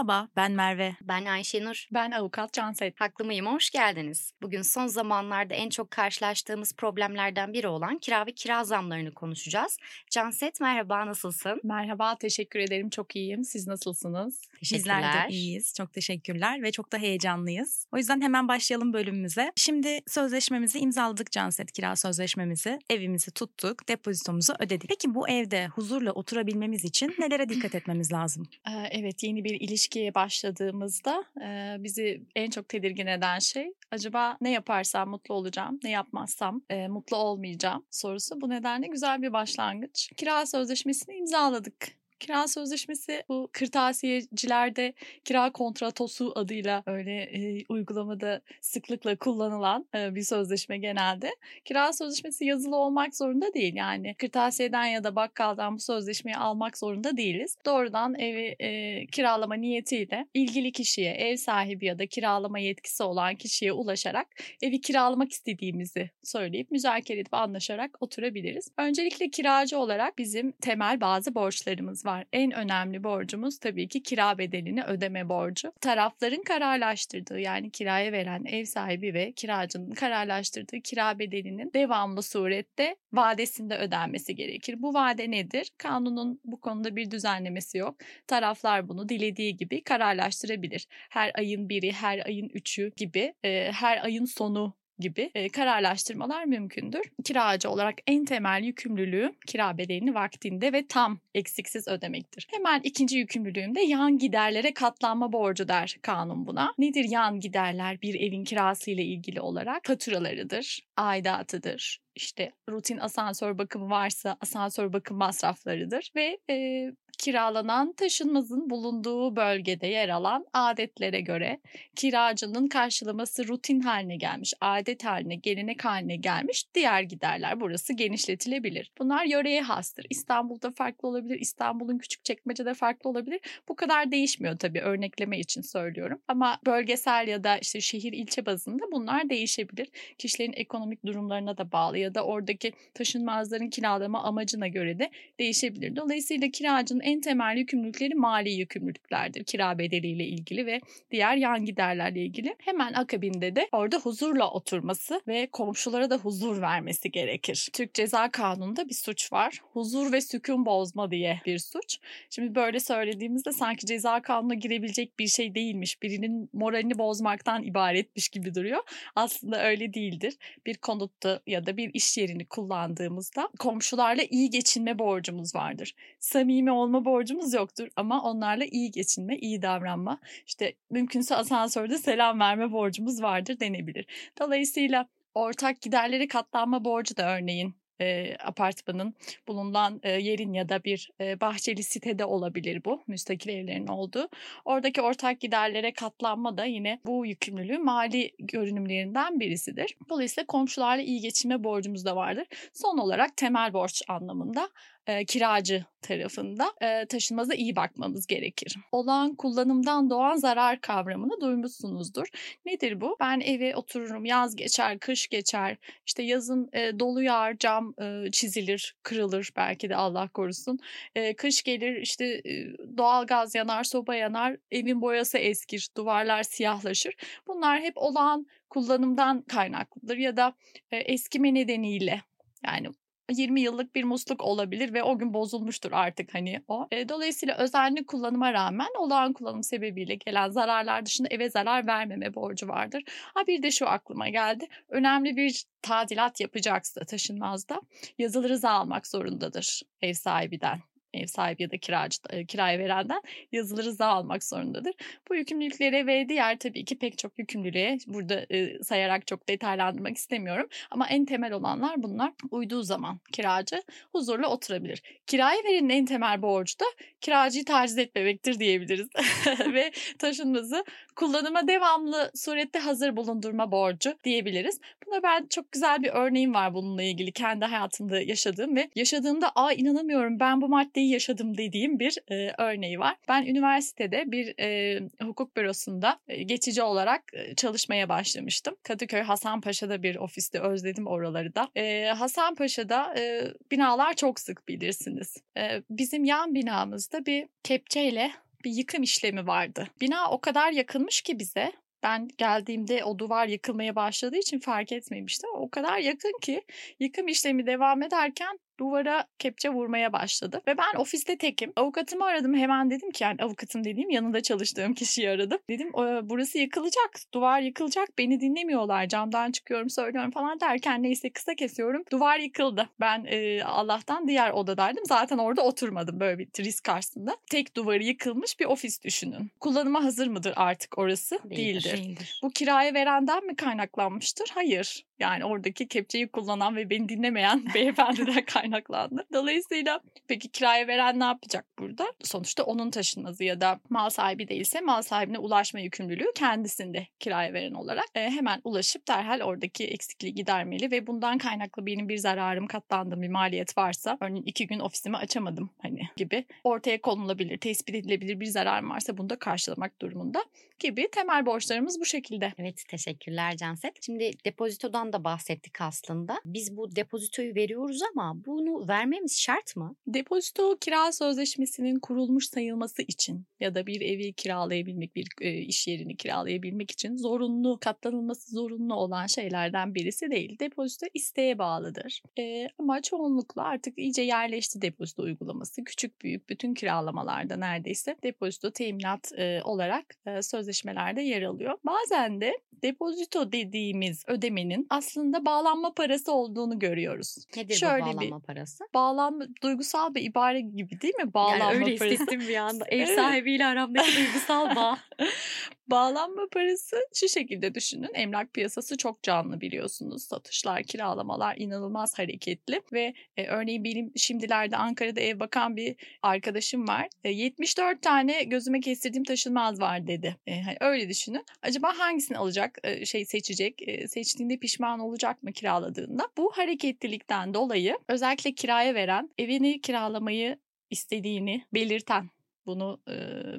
Merhaba, ben Merve. Ben Ayşenur. Ben avukat Canset. Haklı mıyım? Hoş geldiniz. Bugün son zamanlarda en çok karşılaştığımız problemlerden biri olan kira ve kira zamlarını konuşacağız. Canset merhaba, nasılsın? Merhaba, teşekkür ederim. Çok iyiyim. Siz nasılsınız? Bizler de iyiyiz. Çok teşekkürler ve çok da heyecanlıyız. O yüzden hemen başlayalım bölümümüze. Şimdi sözleşmemizi imzaladık Canset kira sözleşmemizi. Evimizi tuttuk, depozitomuzu ödedik. Peki bu evde huzurla oturabilmemiz için nelere dikkat etmemiz lazım? Ee, evet, yeni bir ilişkiye başladığımızda e, bizi en çok tedirgin eden şey acaba ne yaparsam mutlu olacağım, ne yapmazsam e, mutlu olmayacağım sorusu. Bu nedenle güzel bir başlangıç. Kira sözleşmesini imzaladık. Kira sözleşmesi bu kırtasiyecilerde kira kontratosu adıyla öyle e, uygulamada sıklıkla kullanılan e, bir sözleşme genelde. Kira sözleşmesi yazılı olmak zorunda değil. Yani kırtasiyeden ya da bakkaldan bu sözleşmeyi almak zorunda değiliz. Doğrudan evi e, kiralama niyetiyle ilgili kişiye, ev sahibi ya da kiralama yetkisi olan kişiye ulaşarak evi kiralamak istediğimizi söyleyip müzakere edip anlaşarak oturabiliriz. Öncelikle kiracı olarak bizim temel bazı borçlarımız var var. En önemli borcumuz tabii ki kira bedelini ödeme borcu. Tarafların kararlaştırdığı yani kiraya veren ev sahibi ve kiracının kararlaştırdığı kira bedelinin devamlı surette vadesinde ödenmesi gerekir. Bu vade nedir? Kanunun bu konuda bir düzenlemesi yok. Taraflar bunu dilediği gibi kararlaştırabilir. Her ayın biri, her ayın üçü gibi her ayın sonu gibi e, kararlaştırmalar mümkündür. Kiracı olarak en temel yükümlülüğü kira bedelini vaktinde ve tam eksiksiz ödemektir. Hemen ikinci yükümlülüğüm de yan giderlere katlanma borcu der kanun buna. Nedir yan giderler bir evin kirası ile ilgili olarak? Faturalarıdır, aidatıdır, işte rutin asansör bakımı varsa asansör bakım masraflarıdır ve e, kiralanan taşınmazın bulunduğu bölgede yer alan adetlere göre kiracının karşılaması rutin haline gelmiş, adet haline, gelenek haline gelmiş diğer giderler burası genişletilebilir. Bunlar yöreye hastır. İstanbul'da farklı olabilir, İstanbul'un küçük çekmecede farklı olabilir. Bu kadar değişmiyor tabii örnekleme için söylüyorum. Ama bölgesel ya da işte şehir ilçe bazında bunlar değişebilir. Kişilerin ekonomik durumlarına da bağlı ya da oradaki taşınmazların kiralama amacına göre de değişebilir. Dolayısıyla kiracının en temel yükümlülükleri mali yükümlülüklerdir. Kira bedeliyle ilgili ve diğer yan giderlerle ilgili. Hemen akabinde de orada huzurla oturması ve komşulara da huzur vermesi gerekir. Türk Ceza Kanunu'nda bir suç var. Huzur ve sükun bozma diye bir suç. Şimdi böyle söylediğimizde sanki ceza kanununa girebilecek bir şey değilmiş. Birinin moralini bozmaktan ibaretmiş gibi duruyor. Aslında öyle değildir. Bir konutta ya da bir iş yerini kullandığımızda komşularla iyi geçinme borcumuz vardır. Samimi olma borcumuz yoktur ama onlarla iyi geçinme, iyi davranma, işte mümkünse asansörde selam verme borcumuz vardır denebilir. Dolayısıyla ortak giderleri katlanma borcu da örneğin e, apartmanın bulunan e, yerin ya da bir e, bahçeli sitede olabilir bu müstakil evlerin olduğu. Oradaki ortak giderlere katlanma da yine bu yükümlülüğü mali görünümlerinden birisidir. Dolayısıyla komşularla iyi geçinme borcumuz da vardır. Son olarak temel borç anlamında e, kiracı tarafında e, taşınmaza iyi bakmamız gerekir. Olağan kullanımdan doğan zarar kavramını duymuşsunuzdur. Nedir bu? Ben eve otururum, yaz geçer, kış geçer, işte yazın e, dolu yağar, cam e, çizilir, kırılır belki de Allah korusun. E, kış gelir, işte e, doğal gaz yanar, soba yanar, evin boyası eskir, duvarlar siyahlaşır. Bunlar hep olağan kullanımdan kaynaklıdır ya da e, eskime nedeniyle yani 20 yıllık bir musluk olabilir ve o gün bozulmuştur artık hani o. E, dolayısıyla özenli kullanıma rağmen olağan kullanım sebebiyle gelen zararlar dışında eve zarar vermeme borcu vardır. Ha bir de şu aklıma geldi. Önemli bir tadilat yapacaksa taşınmazda yazılı rıza almak zorundadır ev sahibinden ev sahibi ya da kiracı, kiraya verenden yazılı rıza almak zorundadır. Bu yükümlülüklere ve diğer tabii ki pek çok yükümlülüğe burada e, sayarak çok detaylandırmak istemiyorum. Ama en temel olanlar bunlar. Uyduğu zaman kiracı huzurla oturabilir. Kiraya verenin en temel borcu da kiracıyı taciz etmemektir diyebiliriz. ve taşınmazı kullanıma devamlı surette hazır bulundurma borcu diyebiliriz. Buna ben çok güzel bir örneğim var bununla ilgili kendi hayatımda yaşadığım ve yaşadığımda aa inanamıyorum ben bu maddeyi yaşadım dediğim bir e, örneği var. Ben üniversitede bir e, hukuk bürosunda e, geçici olarak e, çalışmaya başlamıştım. Kadıköy Hasanpaşa'da bir ofiste özledim oraları da. E, Hasanpaşa'da e, binalar çok sık bilirsiniz. E, bizim yan binamızda bir kepçeyle bir yıkım işlemi vardı. Bina o kadar yakınmış ki bize ben geldiğimde o duvar yıkılmaya başladığı için fark etmemiştim. O kadar yakın ki yıkım işlemi devam ederken duvara kepçe vurmaya başladı. Ve ben ofiste tekim. Avukatımı aradım hemen dedim ki yani avukatım dediğim yanında çalıştığım kişiyi aradım. Dedim burası yıkılacak, duvar yıkılacak, beni dinlemiyorlar. Camdan çıkıyorum söylüyorum falan derken neyse kısa kesiyorum. Duvar yıkıldı. Ben e, Allah'tan diğer odadaydım. Zaten orada oturmadım böyle bir risk karşısında. Tek duvarı yıkılmış bir ofis düşünün. Kullanıma hazır mıdır artık orası? Değildir. Değildir. Bu kiraya verenden mi kaynaklanmıştır? Hayır. Yani oradaki kepçeyi kullanan ve beni dinlemeyen beyefendiden kaynaklandı. Dolayısıyla peki kiraya veren ne yapacak burada? Sonuçta onun taşınmazı ya da mal sahibi değilse mal sahibine ulaşma yükümlülüğü kendisinde kiraya veren olarak e, hemen ulaşıp derhal oradaki eksikliği gidermeli ve bundan kaynaklı benim bir zararım katlandığım bir maliyet varsa örneğin iki gün ofisimi açamadım hani gibi ortaya konulabilir, tespit edilebilir bir zararım varsa bunu da karşılamak durumunda gibi temel borçlarımız bu şekilde. Evet teşekkürler Canset. Şimdi depozitodan da bahsettik aslında. Biz bu depozitoyu veriyoruz ama bunu vermemiz şart mı? Depozito kira sözleşmesinin kurulmuş sayılması için ya da bir evi kiralayabilmek, bir e, iş yerini kiralayabilmek için zorunlu, katlanılması zorunlu olan şeylerden birisi değil. Depozito isteğe bağlıdır. E, ama çoğunlukla artık iyice yerleşti depozito uygulaması. Küçük büyük bütün kiralamalarda neredeyse depozito teminat e, olarak e, sözleşmelerde yer alıyor. Bazen de depozito dediğimiz ödemenin aslında bağlanma parası olduğunu görüyoruz. Nedir Şöyle bu bağlanma bir, parası? Bağlanma duygusal bir ibare gibi değil mi? Bağlanma yani öyle parası. hissettim bir anda. Ev sahibiyle aramdaki duygusal bağ. Bağlanma parası şu şekilde düşünün. Emlak piyasası çok canlı biliyorsunuz. Satışlar, kiralamalar inanılmaz hareketli ve e, örneğin benim şimdilerde Ankara'da ev bakan bir arkadaşım var. E, 74 tane gözüme kestirdiğim taşınmaz var dedi. E, hani öyle düşünün. Acaba hangisini alacak, e, şey seçecek, e, seçtiğinde pişman olacak mı kiraladığında? Bu hareketlilikten dolayı özellikle kiraya veren, evini kiralamayı istediğini belirten bunu e,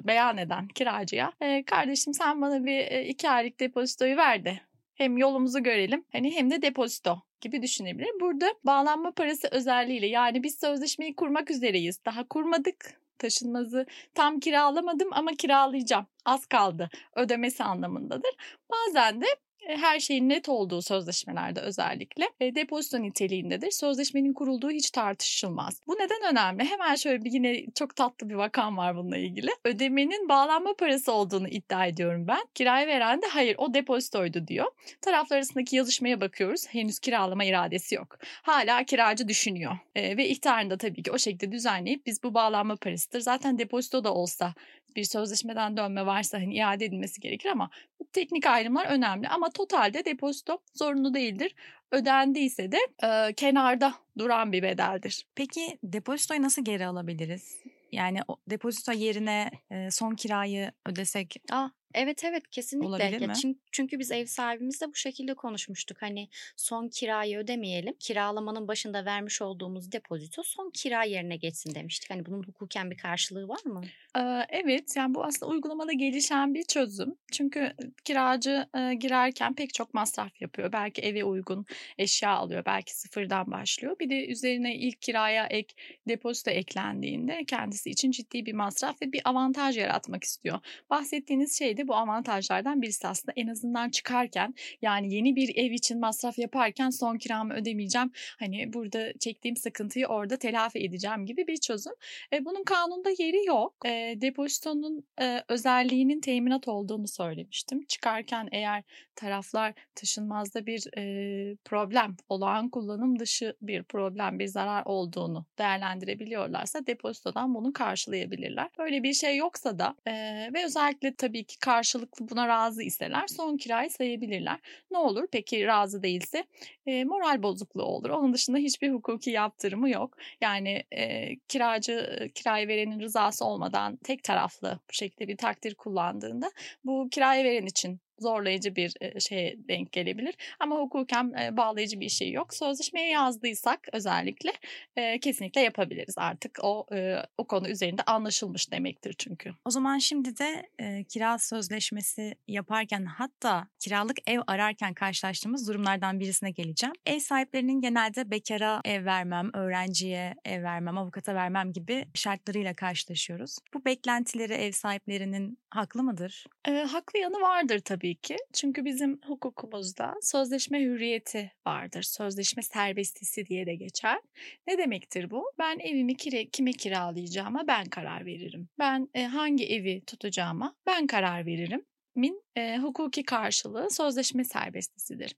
beyan eden kiracıya e, kardeşim sen bana bir e, iki aylık depozitoyu ver de hem yolumuzu görelim hani hem de depozito gibi düşünebilir. Burada bağlanma parası özelliğiyle yani biz sözleşmeyi kurmak üzereyiz. Daha kurmadık taşınmazı tam kiralamadım ama kiralayacağım. Az kaldı ödemesi anlamındadır. Bazen de her şeyin net olduğu sözleşmelerde özellikle depozito niteliğindedir. Sözleşmenin kurulduğu hiç tartışılmaz. Bu neden önemli? Hemen şöyle bir yine çok tatlı bir vakam var bununla ilgili. Ödemenin bağlanma parası olduğunu iddia ediyorum ben. Kiraya veren de hayır o depozitoydu diyor. Taraflar arasındaki yazışmaya bakıyoruz. Henüz kiralama iradesi yok. Hala kiracı düşünüyor. E, ve ihtarını da tabii ki o şekilde düzenleyip biz bu bağlanma parasıdır. Zaten depozito da olsa bir sözleşmeden dönme varsa hani iade edilmesi gerekir ama bu teknik ayrımlar önemli. Ama totalde depozito zorunlu değildir. Ödendiyse de e, kenarda duran bir bedeldir. Peki depozitoyu nasıl geri alabiliriz? Yani o depozito yerine e, son kirayı ödesek Aa, Evet evet kesinlikle. Olabilir ya mi? Çünkü, çünkü biz ev sahibimizle bu şekilde konuşmuştuk. Hani son kirayı ödemeyelim. Kiralamanın başında vermiş olduğumuz depozito son kira yerine geçsin demiştik. Hani bunun hukuken bir karşılığı var mı? Ee, evet yani bu aslında uygulamada gelişen bir çözüm. Çünkü kiracı e, girerken pek çok masraf yapıyor. Belki eve uygun eşya alıyor. Belki sıfırdan başlıyor. Bir de üzerine ilk kiraya ek depozito eklendiğinde kendisi için ciddi bir masraf ve bir avantaj yaratmak istiyor. Bahsettiğiniz şey de de bu avantajlardan birisi aslında en azından çıkarken yani yeni bir ev için masraf yaparken son kiramı ödemeyeceğim. Hani burada çektiğim sıkıntıyı orada telafi edeceğim gibi bir çözüm. E, bunun kanunda yeri yok. E, depozitonun e, özelliğinin teminat olduğunu söylemiştim. Çıkarken eğer taraflar taşınmazda bir e, problem, olağan kullanım dışı bir problem, bir zarar olduğunu değerlendirebiliyorlarsa depozitodan bunu karşılayabilirler. Böyle bir şey yoksa da e, ve özellikle tabii ki karşılıklı buna razı iseler son kirayı sayabilirler. Ne olur peki razı değilse e, moral bozukluğu olur. Onun dışında hiçbir hukuki yaptırımı yok. Yani e, kiracı kirayı verenin rızası olmadan tek taraflı bu şekilde bir takdir kullandığında bu kiraya veren için zorlayıcı bir şeye denk gelebilir. Ama hukuken bağlayıcı bir şey yok. Sözleşmeye yazdıysak özellikle kesinlikle yapabiliriz artık. O o konu üzerinde anlaşılmış demektir çünkü. O zaman şimdi de kira sözleşmesi yaparken hatta kiralık ev ararken karşılaştığımız durumlardan birisine geleceğim. Ev sahiplerinin genelde bekara ev vermem, öğrenciye ev vermem, avukata vermem gibi şartlarıyla karşılaşıyoruz. Bu beklentileri ev sahiplerinin haklı mıdır? E, haklı yanı vardır tabii ki. Çünkü bizim hukukumuzda sözleşme hürriyeti vardır. Sözleşme serbestisi diye de geçer. Ne demektir bu? Ben evimi kire, kime kiralayacağıma ben karar veririm. Ben e, hangi evi tutacağıma ben karar veririm min e, hukuki karşılığı sözleşme serbestisidir.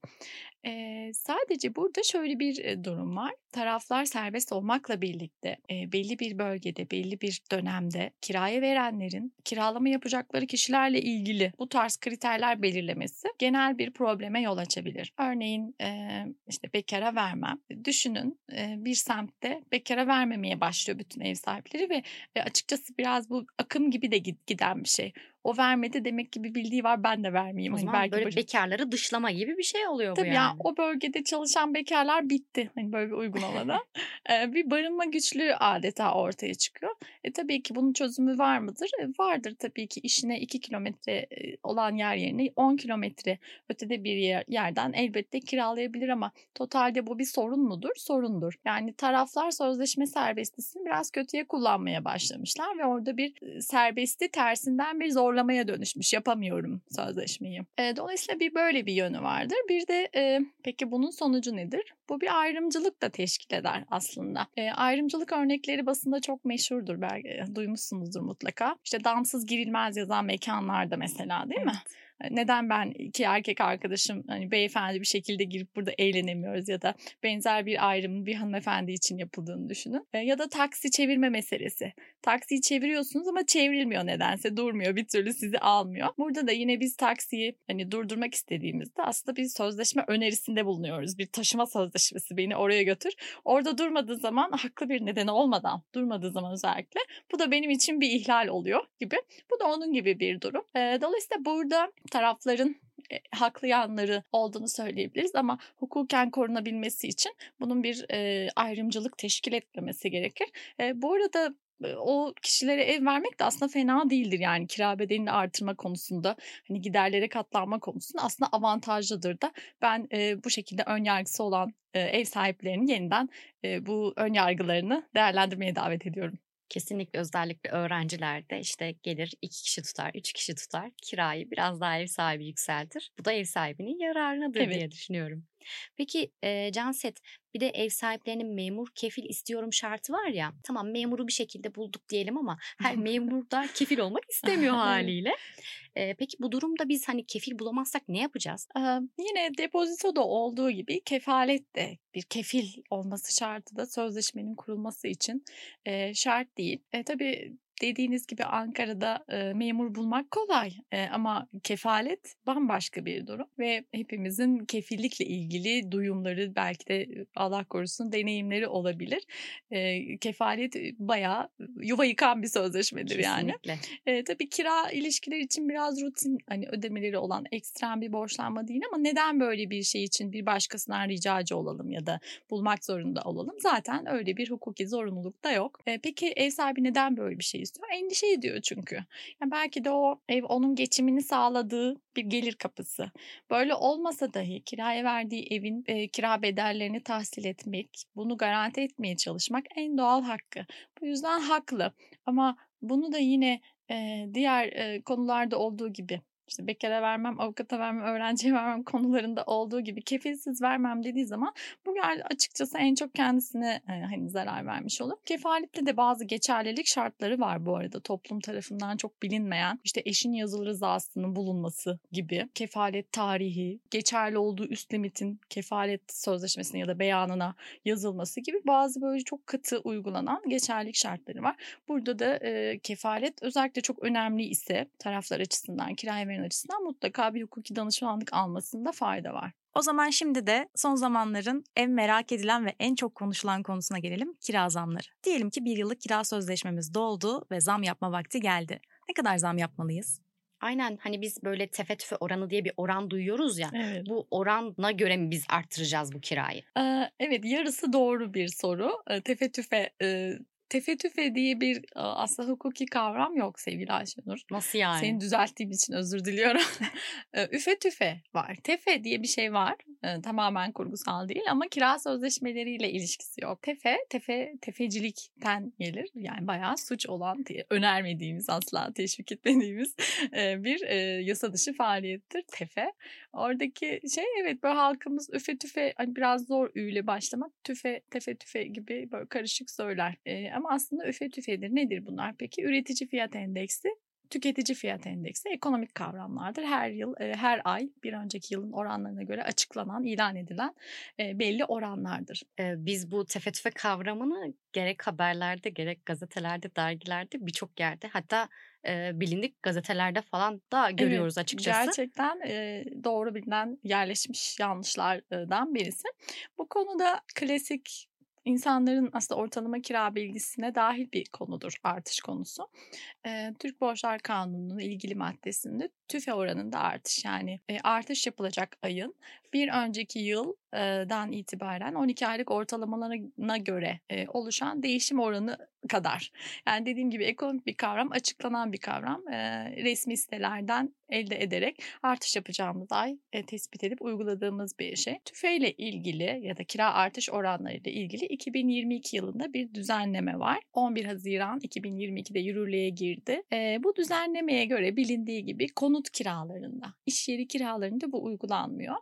E, sadece burada şöyle bir durum var. Taraflar serbest olmakla birlikte e, belli bir bölgede, belli bir dönemde kiraya verenlerin kiralama yapacakları kişilerle ilgili bu tarz kriterler belirlemesi genel bir probleme yol açabilir. Örneğin e, işte bekara vermem. Düşünün e, bir semtte bekara vermemeye başlıyor bütün ev sahipleri ve e, açıkçası biraz bu akım gibi de giden bir şey. O vermedi demek ki bir bildiği var ben de vermeyeyim. O hani zaman belki böyle başı... bekarları dışlama gibi bir şey oluyor Tabii bu yani. ya o bölgede çalışan bekarlar bitti. Hani böyle bir uygulamada. ee, bir barınma güçlüğü adeta ortaya çıkıyor. E tabii ki bunun çözümü var mıdır? E, vardır tabii ki işine 2 kilometre olan yer yerine 10 kilometre ötede bir yer, yerden elbette kiralayabilir ama totalde bu bir sorun mudur? Sorundur. Yani taraflar sözleşme serbestisini biraz kötüye kullanmaya başlamışlar ve orada bir serbesti tersinden bir zorlamaya dönüşmüş. Yapamıyorum sözleşmeyi. E, dolayısıyla bir böyle bir yönü vardır. Bir de e, peki bunun sonucu nedir? Bu bir ayrımcılık da teşkil eder aslında. E, ayrımcılık örnekleri basında çok meşhurdur belki duymuşsunuzdur mutlaka. İşte damsız girilmez yazan mekanlarda mesela değil mi? Neden ben iki erkek arkadaşım hani beyefendi bir şekilde girip burada eğlenemiyoruz ya da benzer bir ayrımın bir hanımefendi için yapıldığını düşünün. Ya da taksi çevirme meselesi. Taksiyi çeviriyorsunuz ama çevrilmiyor nedense durmuyor bir türlü sizi almıyor. Burada da yine biz taksiyi hani durdurmak istediğimizde aslında bir sözleşme önerisinde bulunuyoruz. Bir taşıma sözleşmesi beni oraya götür. Orada durmadığı zaman haklı bir nedeni olmadan durmadığı zaman özellikle bu da benim için bir ihlal oluyor gibi. Bu da onun gibi bir durum. Dolayısıyla burada tarafların e, haklı yanları olduğunu söyleyebiliriz ama hukuken korunabilmesi için bunun bir e, ayrımcılık teşkil etmemesi gerekir. E, bu arada o kişilere ev vermek de aslında fena değildir yani kira bedelini artırma konusunda hani giderlere katlanma konusunda aslında avantajlıdır da ben e, bu şekilde ön yargısı olan e, ev sahiplerinin yeniden e, bu ön yargılarını değerlendirmeye davet ediyorum. Kesinlikle özellikle öğrencilerde işte gelir iki kişi tutar, üç kişi tutar. Kirayı biraz daha ev sahibi yükseltir. Bu da ev sahibinin yararınadır evet. diye düşünüyorum. Peki e, Canset bir de ev sahiplerinin memur kefil istiyorum şartı var ya. Tamam memuru bir şekilde bulduk diyelim ama her memur da kefil olmak istemiyor haliyle. E, peki bu durumda biz hani kefil bulamazsak ne yapacağız? Ee, yine depozito da olduğu gibi kefalet de bir kefil olması şartı da sözleşmenin kurulması için e, şart değil. E, tabii dediğiniz gibi Ankara'da e, memur bulmak kolay e, ama kefalet bambaşka bir durum ve hepimizin kefillikle ilgili duyumları belki de Allah korusun deneyimleri olabilir. E, kefalet bayağı yuva yıkan bir sözleşmedir Kesinlikle. yani. E, tabii kira ilişkiler için biraz rutin hani ödemeleri olan ekstrem bir borçlanma değil ama neden böyle bir şey için bir başkasından ricacı olalım ya da bulmak zorunda olalım? Zaten öyle bir hukuki zorunluluk da yok. E, peki ev sahibi neden böyle bir şey istiyor. Endişe ediyor çünkü. Yani belki de o ev onun geçimini sağladığı bir gelir kapısı. Böyle olmasa dahi kiraya verdiği evin e, kira bedellerini tahsil etmek, bunu garanti etmeye çalışmak en doğal hakkı. Bu yüzden haklı. Ama bunu da yine e, diğer e, konularda olduğu gibi işte bekara vermem, avukata vermem, öğrenciye vermem konularında olduğu gibi kefilsiz vermem dediği zaman bu açıkçası en çok kendisine e, hani zarar vermiş olur. Kefalette de bazı geçerlilik şartları var bu arada toplum tarafından çok bilinmeyen işte eşin yazılı rızasının bulunması gibi kefalet tarihi, geçerli olduğu üst limitin kefalet sözleşmesine ya da beyanına yazılması gibi bazı böyle çok katı uygulanan geçerlilik şartları var. Burada da e, kefalet özellikle çok önemli ise taraflar açısından kiraya verenler açısından mutlaka bir hukuki danışmanlık almasında fayda var. O zaman şimdi de son zamanların en merak edilen ve en çok konuşulan konusuna gelelim kira zamları. Diyelim ki bir yıllık kira sözleşmemiz doldu ve zam yapma vakti geldi. Ne kadar zam yapmalıyız? Aynen hani biz böyle tefe tüfe oranı diye bir oran duyuyoruz ya. Evet. Bu orana göre mi biz arttıracağız bu kirayı? Ee, evet yarısı doğru bir soru. Tefe tüfe e, tefe tüfe diye bir aslında hukuki kavram yok sevgili Ayşenur. Nasıl yani? Seni düzelttiğim için özür diliyorum. Üfe tüfe var. Tefe diye bir şey var. Tamamen kurgusal değil ama kira sözleşmeleriyle ilişkisi yok. Tefe, tefe, tefecilikten gelir. Yani bayağı suç olan, önermediğimiz asla teşvik etmediğimiz bir yasa dışı faaliyettir tefe. Oradaki şey evet böyle halkımız üfe tüfe hani biraz zor üyle başlamak. Tüfe, tefe tüfe gibi böyle karışık söyler. Ama aslında üfe tüfedir. Nedir bunlar peki? Üretici fiyat endeksi tüketici fiyat endeksi ekonomik kavramlardır. Her yıl, her ay bir önceki yılın oranlarına göre açıklanan, ilan edilen belli oranlardır. Biz bu tefe tüfe kavramını gerek haberlerde, gerek gazetelerde, dergilerde birçok yerde hatta bilindik gazetelerde falan da görüyoruz evet, açıkçası. Gerçekten doğru bilinen yerleşmiş yanlışlardan birisi. Bu konuda klasik insanların aslında ortalama kira bilgisine dahil bir konudur artış konusu. E, Türk Borçlar Kanunu'nun ilgili maddesinde tüfe oranında artış yani e, artış yapılacak ayın bir önceki yıldan itibaren 12 aylık ortalamalarına göre oluşan değişim oranı kadar. Yani dediğim gibi ekonomik bir kavram, açıklanan bir kavram. Resmi sitelerden elde ederek artış yapacağımız ay tespit edip uyguladığımız bir şey. Tüfeyle ilgili ya da kira artış oranları ile ilgili 2022 yılında bir düzenleme var. 11 Haziran 2022'de yürürlüğe girdi. Bu düzenlemeye göre bilindiği gibi konut kiralarında, iş yeri kiralarında bu uygulanmıyor.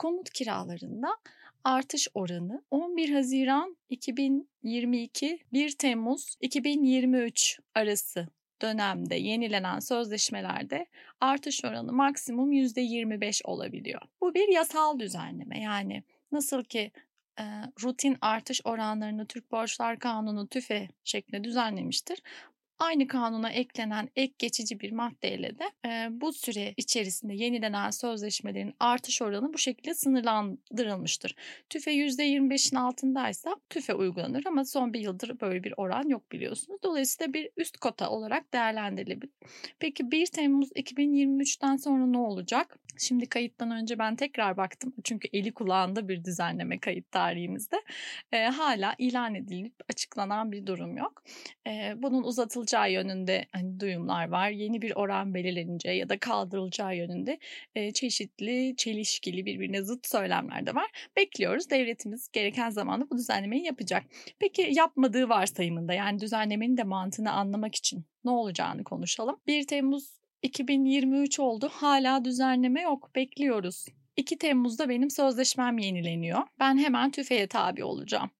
Konut kiralarında artış oranı 11 Haziran 2022 1 Temmuz 2023 arası dönemde yenilenen sözleşmelerde artış oranı maksimum %25 olabiliyor. Bu bir yasal düzenleme yani nasıl ki rutin artış oranlarını Türk Borçlar Kanunu TÜFE şeklinde düzenlemiştir aynı kanuna eklenen ek geçici bir maddeyle de e, bu süre içerisinde yenilenen sözleşmelerin artış oranı bu şekilde sınırlandırılmıştır. TÜFE %25'in altındaysa TÜFE uygulanır ama son bir yıldır böyle bir oran yok biliyorsunuz. Dolayısıyla bir üst kota olarak değerlendirilebilir. Peki 1 Temmuz 2023'ten sonra ne olacak? Şimdi kayıttan önce ben tekrar baktım. Çünkü eli kulağında bir düzenleme kayıt tarihimizde. E, hala ilan edilip açıklanan bir durum yok. E, bunun uzatılacağı yönünde hani duyumlar var. Yeni bir oran belirleneceği ya da kaldırılacağı yönünde e, çeşitli, çelişkili, birbirine zıt söylemler de var. Bekliyoruz. Devletimiz gereken zamanda bu düzenlemeyi yapacak. Peki yapmadığı varsayımında yani düzenlemenin de mantığını anlamak için ne olacağını konuşalım. 1 Temmuz 2023 oldu. Hala düzenleme yok. Bekliyoruz. 2 Temmuz'da benim sözleşmem yenileniyor. Ben hemen tüfeğe tabi olacağım.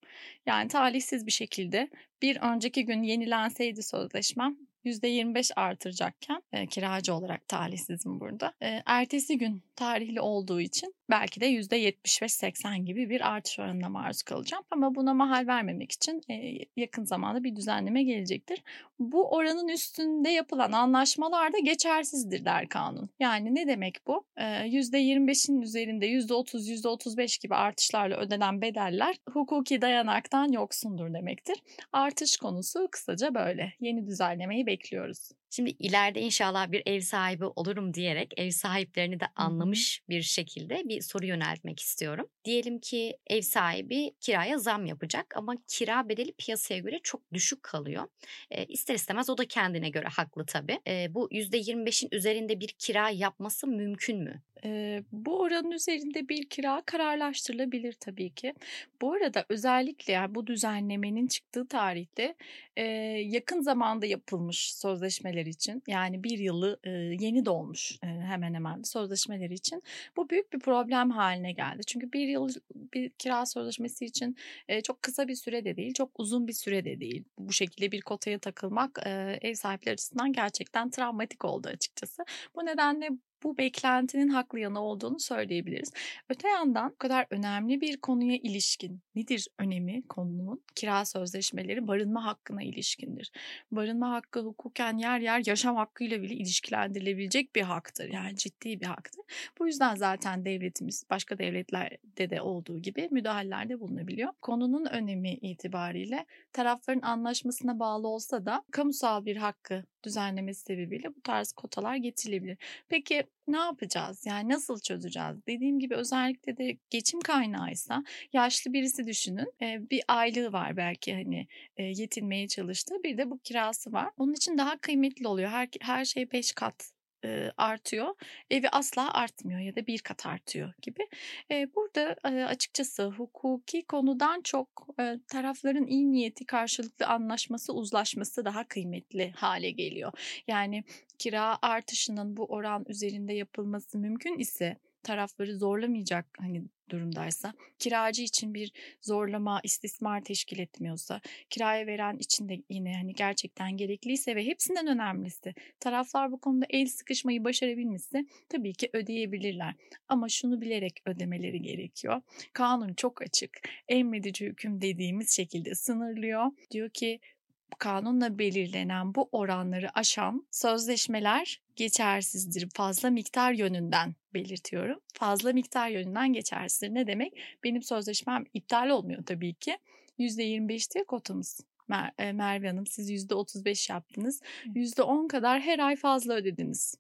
Yani talihsiz bir şekilde bir önceki gün yenilenseydi sözleşmem %25 artıracakken e, kiracı olarak talihsizim burada. E, ertesi gün tarihli olduğu için belki de %75-80 gibi bir artış oranına maruz kalacağım. Ama buna mahal vermemek için e, yakın zamanda bir düzenleme gelecektir. Bu oranın üstünde yapılan anlaşmalar da geçersizdir der kanun. Yani ne demek bu? E, %25'in üzerinde %30, %35 gibi artışlarla ödenen bedeller hukuki dayanaktan yoksundur demektir. Artış konusu kısaca böyle. Yeni düzenlemeyi bekliyoruz. Şimdi ileride inşallah bir ev sahibi olurum diyerek ev sahiplerini de anlamış bir şekilde bir soru yöneltmek istiyorum. Diyelim ki ev sahibi kiraya zam yapacak ama kira bedeli piyasaya göre çok düşük kalıyor. E, ister istemez o da kendine göre haklı tabii. E, bu %25'in üzerinde bir kira yapması mümkün mü? E, bu oranın üzerinde bir kira kararlaştırılabilir tabii ki. Bu arada özellikle yani bu düzenlemenin çıktığı tarihte e, yakın zamanda yapılmış sözleşmeler için yani bir yılı e, yeni dolmuş e, hemen hemen sözleşmeleri için bu büyük bir problem haline geldi. Çünkü bir yıl bir kira sözleşmesi için e, çok kısa bir süre de değil, çok uzun bir süre de değil. Bu şekilde bir kotaya takılmak e, ev sahipleri açısından gerçekten travmatik oldu açıkçası. Bu nedenle bu beklentinin haklı yanı olduğunu söyleyebiliriz. Öte yandan bu kadar önemli bir konuya ilişkin nedir önemi konunun? Kira sözleşmeleri barınma hakkına ilişkindir. Barınma hakkı hukuken yer yer yaşam hakkıyla bile ilişkilendirilebilecek bir haktır. Yani ciddi bir haktır. Bu yüzden zaten devletimiz başka devletlerde de olduğu gibi müdahalelerde bulunabiliyor. Konunun önemi itibariyle tarafların anlaşmasına bağlı olsa da kamusal bir hakkı düzenlemesi sebebiyle bu tarz kotalar getirilebilir. Peki ne yapacağız? Yani nasıl çözeceğiz? Dediğim gibi özellikle de geçim kaynağıysa yaşlı birisi düşünün. Bir aylığı var belki hani yetinmeye çalıştığı bir de bu kirası var. Onun için daha kıymetli oluyor. Her, her şey beş kat e, artıyor. Evi asla artmıyor ya da bir kat artıyor gibi. E, burada e, açıkçası hukuki konudan çok e, tarafların iyi niyeti karşılıklı anlaşması, uzlaşması daha kıymetli hale geliyor. Yani kira artışının bu oran üzerinde yapılması mümkün ise tarafları zorlamayacak hani durumdaysa, kiracı için bir zorlama, istismar teşkil etmiyorsa, kiraya veren için de yine hani gerçekten gerekliyse ve hepsinden önemlisi taraflar bu konuda el sıkışmayı başarabilmişse tabii ki ödeyebilirler. Ama şunu bilerek ödemeleri gerekiyor. Kanun çok açık. Emredici hüküm dediğimiz şekilde sınırlıyor. Diyor ki kanunla belirlenen bu oranları aşan sözleşmeler geçersizdir. Fazla miktar yönünden belirtiyorum. Fazla miktar yönünden geçersizdir. Ne demek? Benim sözleşmem iptal olmuyor tabii ki. %25 diye kotamız. Mer e, Merve Hanım siz %35 yaptınız. %10 kadar her ay fazla ödediniz.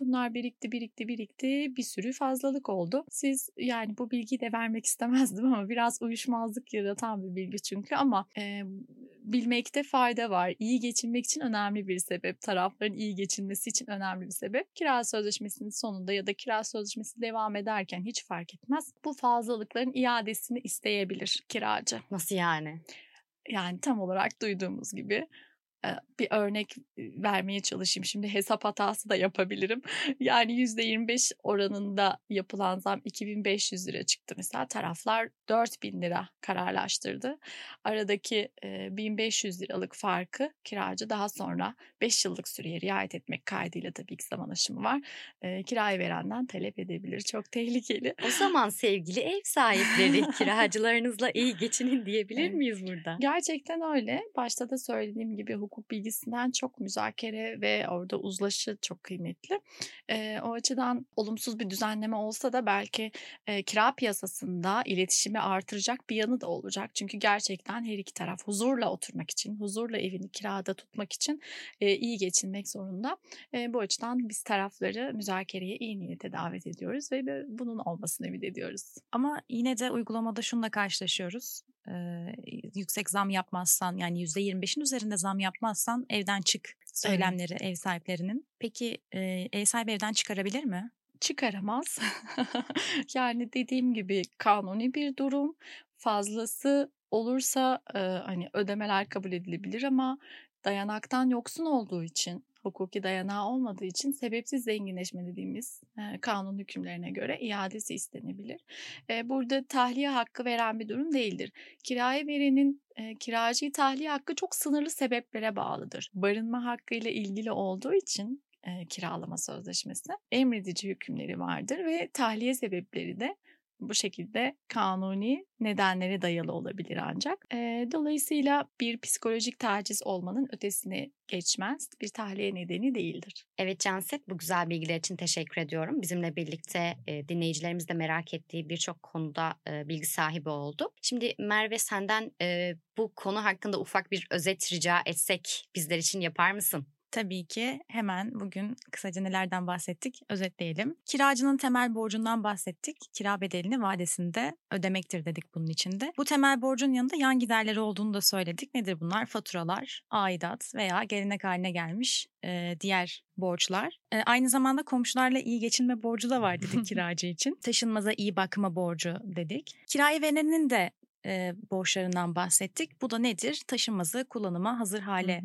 Bunlar birikti birikti birikti bir sürü fazlalık oldu. Siz yani bu bilgiyi de vermek istemezdim ama biraz uyuşmazlık yaratan bir bilgi çünkü ama e, bilmekte fayda var. İyi geçinmek için önemli bir sebep. Tarafların iyi geçinmesi için önemli bir sebep. Kira sözleşmesinin sonunda ya da kira sözleşmesi devam ederken hiç fark etmez. Bu fazlalıkların iadesini isteyebilir kiracı. Nasıl yani? Yani tam olarak duyduğumuz gibi bir örnek vermeye çalışayım. Şimdi hesap hatası da yapabilirim. Yani %25 oranında yapılan zam 2500 lira çıktı. Mesela taraflar 4000 lira kararlaştırdı. Aradaki 1500 liralık farkı kiracı daha sonra 5 yıllık süreye riayet etmek kaydıyla tabii ki zaman aşımı var. Kirayı verenden talep edebilir. Çok tehlikeli. O zaman sevgili ev sahipleri kiracılarınızla iyi geçinin diyebilir miyiz burada? Gerçekten öyle. Başta da söylediğim gibi hukuk bilgisinden çok müzakere ve orada uzlaşı çok kıymetli. E, o açıdan olumsuz bir düzenleme olsa da belki e, kira piyasasında iletişimi artıracak bir yanı da olacak. Çünkü gerçekten her iki taraf huzurla oturmak için, huzurla evini kirada tutmak için e, iyi geçinmek zorunda. E, bu açıdan biz tarafları müzakereye iyi niyete davet ediyoruz ve bunun olmasını ümit ediyoruz. Ama yine de uygulamada şununla karşılaşıyoruz. Ee, yüksek zam yapmazsan yani %25'in üzerinde zam yapmazsan evden çık söylemleri evet. ev sahiplerinin. Peki e, ev sahibi evden çıkarabilir mi? Çıkaramaz. yani dediğim gibi kanuni bir durum. Fazlası olursa e, hani ödemeler kabul edilebilir ama dayanaktan yoksun olduğu için hukuki dayanağı olmadığı için sebepsiz zenginleşme dediğimiz e, kanun hükümlerine göre iadesi istenebilir. E, burada tahliye hakkı veren bir durum değildir. Kiraya verenin e, kiracıyı tahliye hakkı çok sınırlı sebeplere bağlıdır. Barınma hakkı ile ilgili olduğu için e, kiralama sözleşmesi emredici hükümleri vardır ve tahliye sebepleri de bu şekilde kanuni nedenlere dayalı olabilir ancak. E, dolayısıyla bir psikolojik taciz olmanın ötesine geçmez. Bir tahliye nedeni değildir. Evet Canset bu güzel bilgiler için teşekkür ediyorum. Bizimle birlikte e, dinleyicilerimiz de merak ettiği birçok konuda e, bilgi sahibi oldu. Şimdi Merve senden e, bu konu hakkında ufak bir özet rica etsek bizler için yapar mısın? Tabii ki hemen bugün kısaca nelerden bahsettik özetleyelim. Kiracının temel borcundan bahsettik. Kira bedelini vadesinde ödemektir dedik bunun içinde. Bu temel borcun yanında yan giderleri olduğunu da söyledik. Nedir bunlar? Faturalar, aidat veya gelenek haline gelmiş e, diğer borçlar. E, aynı zamanda komşularla iyi geçinme borcu da var dedik kiracı için. Taşınmaza iyi bakma borcu dedik. Kirayı verenin de e, borçlarından bahsettik. Bu da nedir? Taşınmazı kullanıma hazır hale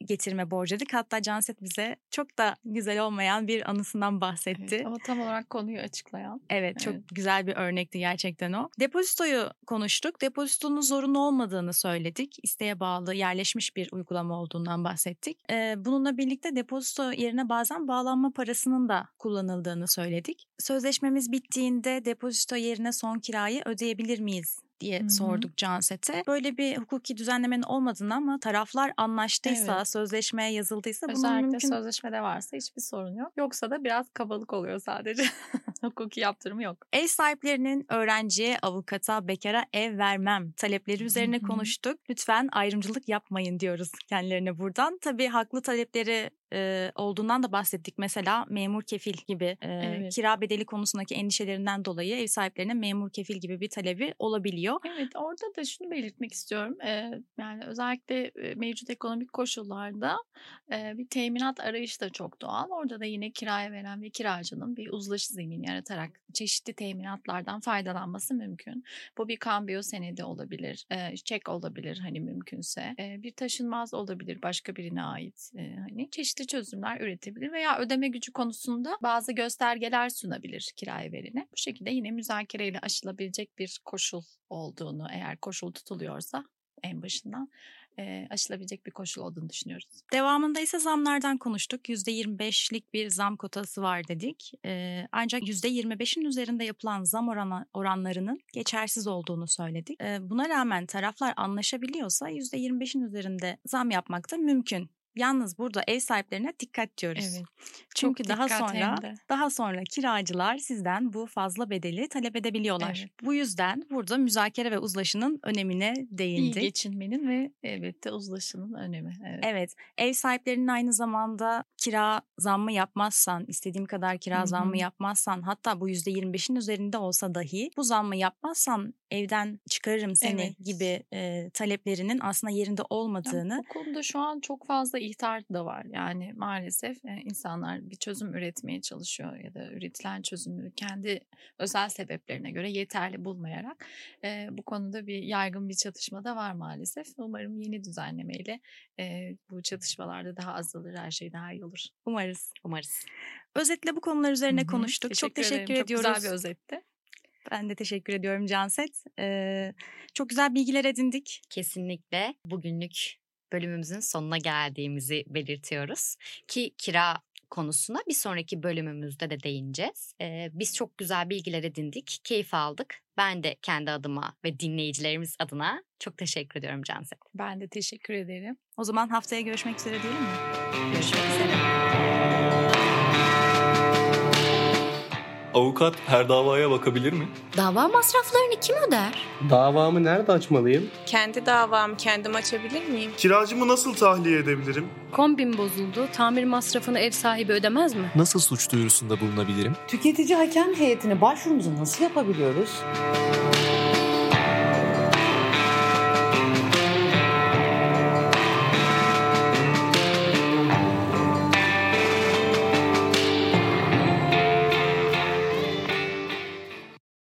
getirme borcuyorduk. Hatta Canset bize çok da güzel olmayan bir anısından bahsetti. Evet, ama tam olarak konuyu açıklayan. Evet çok evet. güzel bir örnekti gerçekten o. Depozitoyu konuştuk. Depozitonun zorunlu olmadığını söyledik. İsteğe bağlı yerleşmiş bir uygulama olduğundan bahsettik. Ee, bununla birlikte depozito yerine bazen bağlanma parasının da kullanıldığını söyledik. Sözleşmemiz bittiğinde depozito yerine son kirayı ödeyebilir miyiz diye Hı-hı. sorduk Canset'e. Böyle bir hukuki düzenlemenin olmadığını ama taraflar anlaştıysa, evet. sözleşmeye yazıldıysa Özellikle bunun mümkün... sözleşmede varsa hiçbir sorun yok. Yoksa da biraz kabalık oluyor sadece. hukuki yaptırımı yok. Ev sahiplerinin öğrenciye, avukata, bekara ev vermem talepleri üzerine Hı-hı. konuştuk. Lütfen ayrımcılık yapmayın diyoruz kendilerine buradan. Tabii haklı talepleri e, olduğundan da bahsettik. Mesela memur kefil gibi e, evet. kira bedeli konusundaki endişelerinden dolayı ev sahiplerine memur kefil gibi bir talebi olabiliyor. Evet orada da şunu belirtmek istiyorum. E, yani özellikle mevcut ekonomik koşullarda e, bir teminat arayışı da çok doğal. Orada da yine kiraya veren ve kiracının bir uzlaşı zemin yaratarak çeşitli teminatlardan faydalanması mümkün. Bu bir kambiyo senedi olabilir, e, çek olabilir hani mümkünse. E, bir taşınmaz olabilir başka birine ait. E, hani çeşitli çeşitli çözümler üretebilir veya ödeme gücü konusunda bazı göstergeler sunabilir kiraya verine. Bu şekilde yine müzakereyle aşılabilecek bir koşul olduğunu eğer koşul tutuluyorsa en başından e, aşılabilecek bir koşul olduğunu düşünüyoruz. Devamında ise zamlardan konuştuk. %25'lik bir zam kotası var dedik. E, ancak %25'in üzerinde yapılan zam oran, oranlarının geçersiz olduğunu söyledik. E, buna rağmen taraflar anlaşabiliyorsa %25'in üzerinde zam yapmak da mümkün. Yalnız burada ev sahiplerine dikkat diyoruz. Evet. Çünkü Çok daha sonra daha sonra kiracılar sizden bu fazla bedeli talep edebiliyorlar. Evet. Bu yüzden burada müzakere ve uzlaşının önemine değindik. İyi geçinmenin ve elbette uzlaşının önemi. Evet. evet. Ev sahiplerinin aynı zamanda kira zammı yapmazsan, istediğim kadar kira Hı-hı. zammı yapmazsan, hatta bu %25'in üzerinde olsa dahi bu zammı yapmazsan evden çıkarırım seni evet. gibi e, taleplerinin aslında yerinde olmadığını. Yani bu konuda şu an çok fazla ihtar da var. Yani maalesef e, insanlar bir çözüm üretmeye çalışıyor ya da üretilen çözümü kendi özel sebeplerine göre yeterli bulmayarak e, bu konuda bir yaygın bir çatışma da var maalesef. Umarım yeni düzenlemeyle e, bu çatışmalarda daha azalır, her şey daha iyi olur. Umarız. Umarız. Özetle bu konular üzerine Hı-hı. konuştuk. Teşekkür Çok teşekkür ederim. ediyoruz. Çok güzel bir özetti. Ben de teşekkür ediyorum Canset. Ee, çok güzel bilgiler edindik. Kesinlikle bugünlük bölümümüzün sonuna geldiğimizi belirtiyoruz. Ki kira konusuna bir sonraki bölümümüzde de değineceğiz. Ee, biz çok güzel bilgiler edindik, keyif aldık. Ben de kendi adıma ve dinleyicilerimiz adına çok teşekkür ediyorum Canset. Ben de teşekkür ederim. O zaman haftaya görüşmek üzere diyelim mi? Görüşmek üzere. Avukat her davaya bakabilir mi? Dava masraflarını kim öder? Davamı nerede açmalıyım? Kendi davamı kendim açabilir miyim? Kiracımı nasıl tahliye edebilirim? Kombin bozuldu. Tamir masrafını ev sahibi ödemez mi? Nasıl suç duyurusunda bulunabilirim? Tüketici hakem heyetine başvurumuzu nasıl yapabiliyoruz?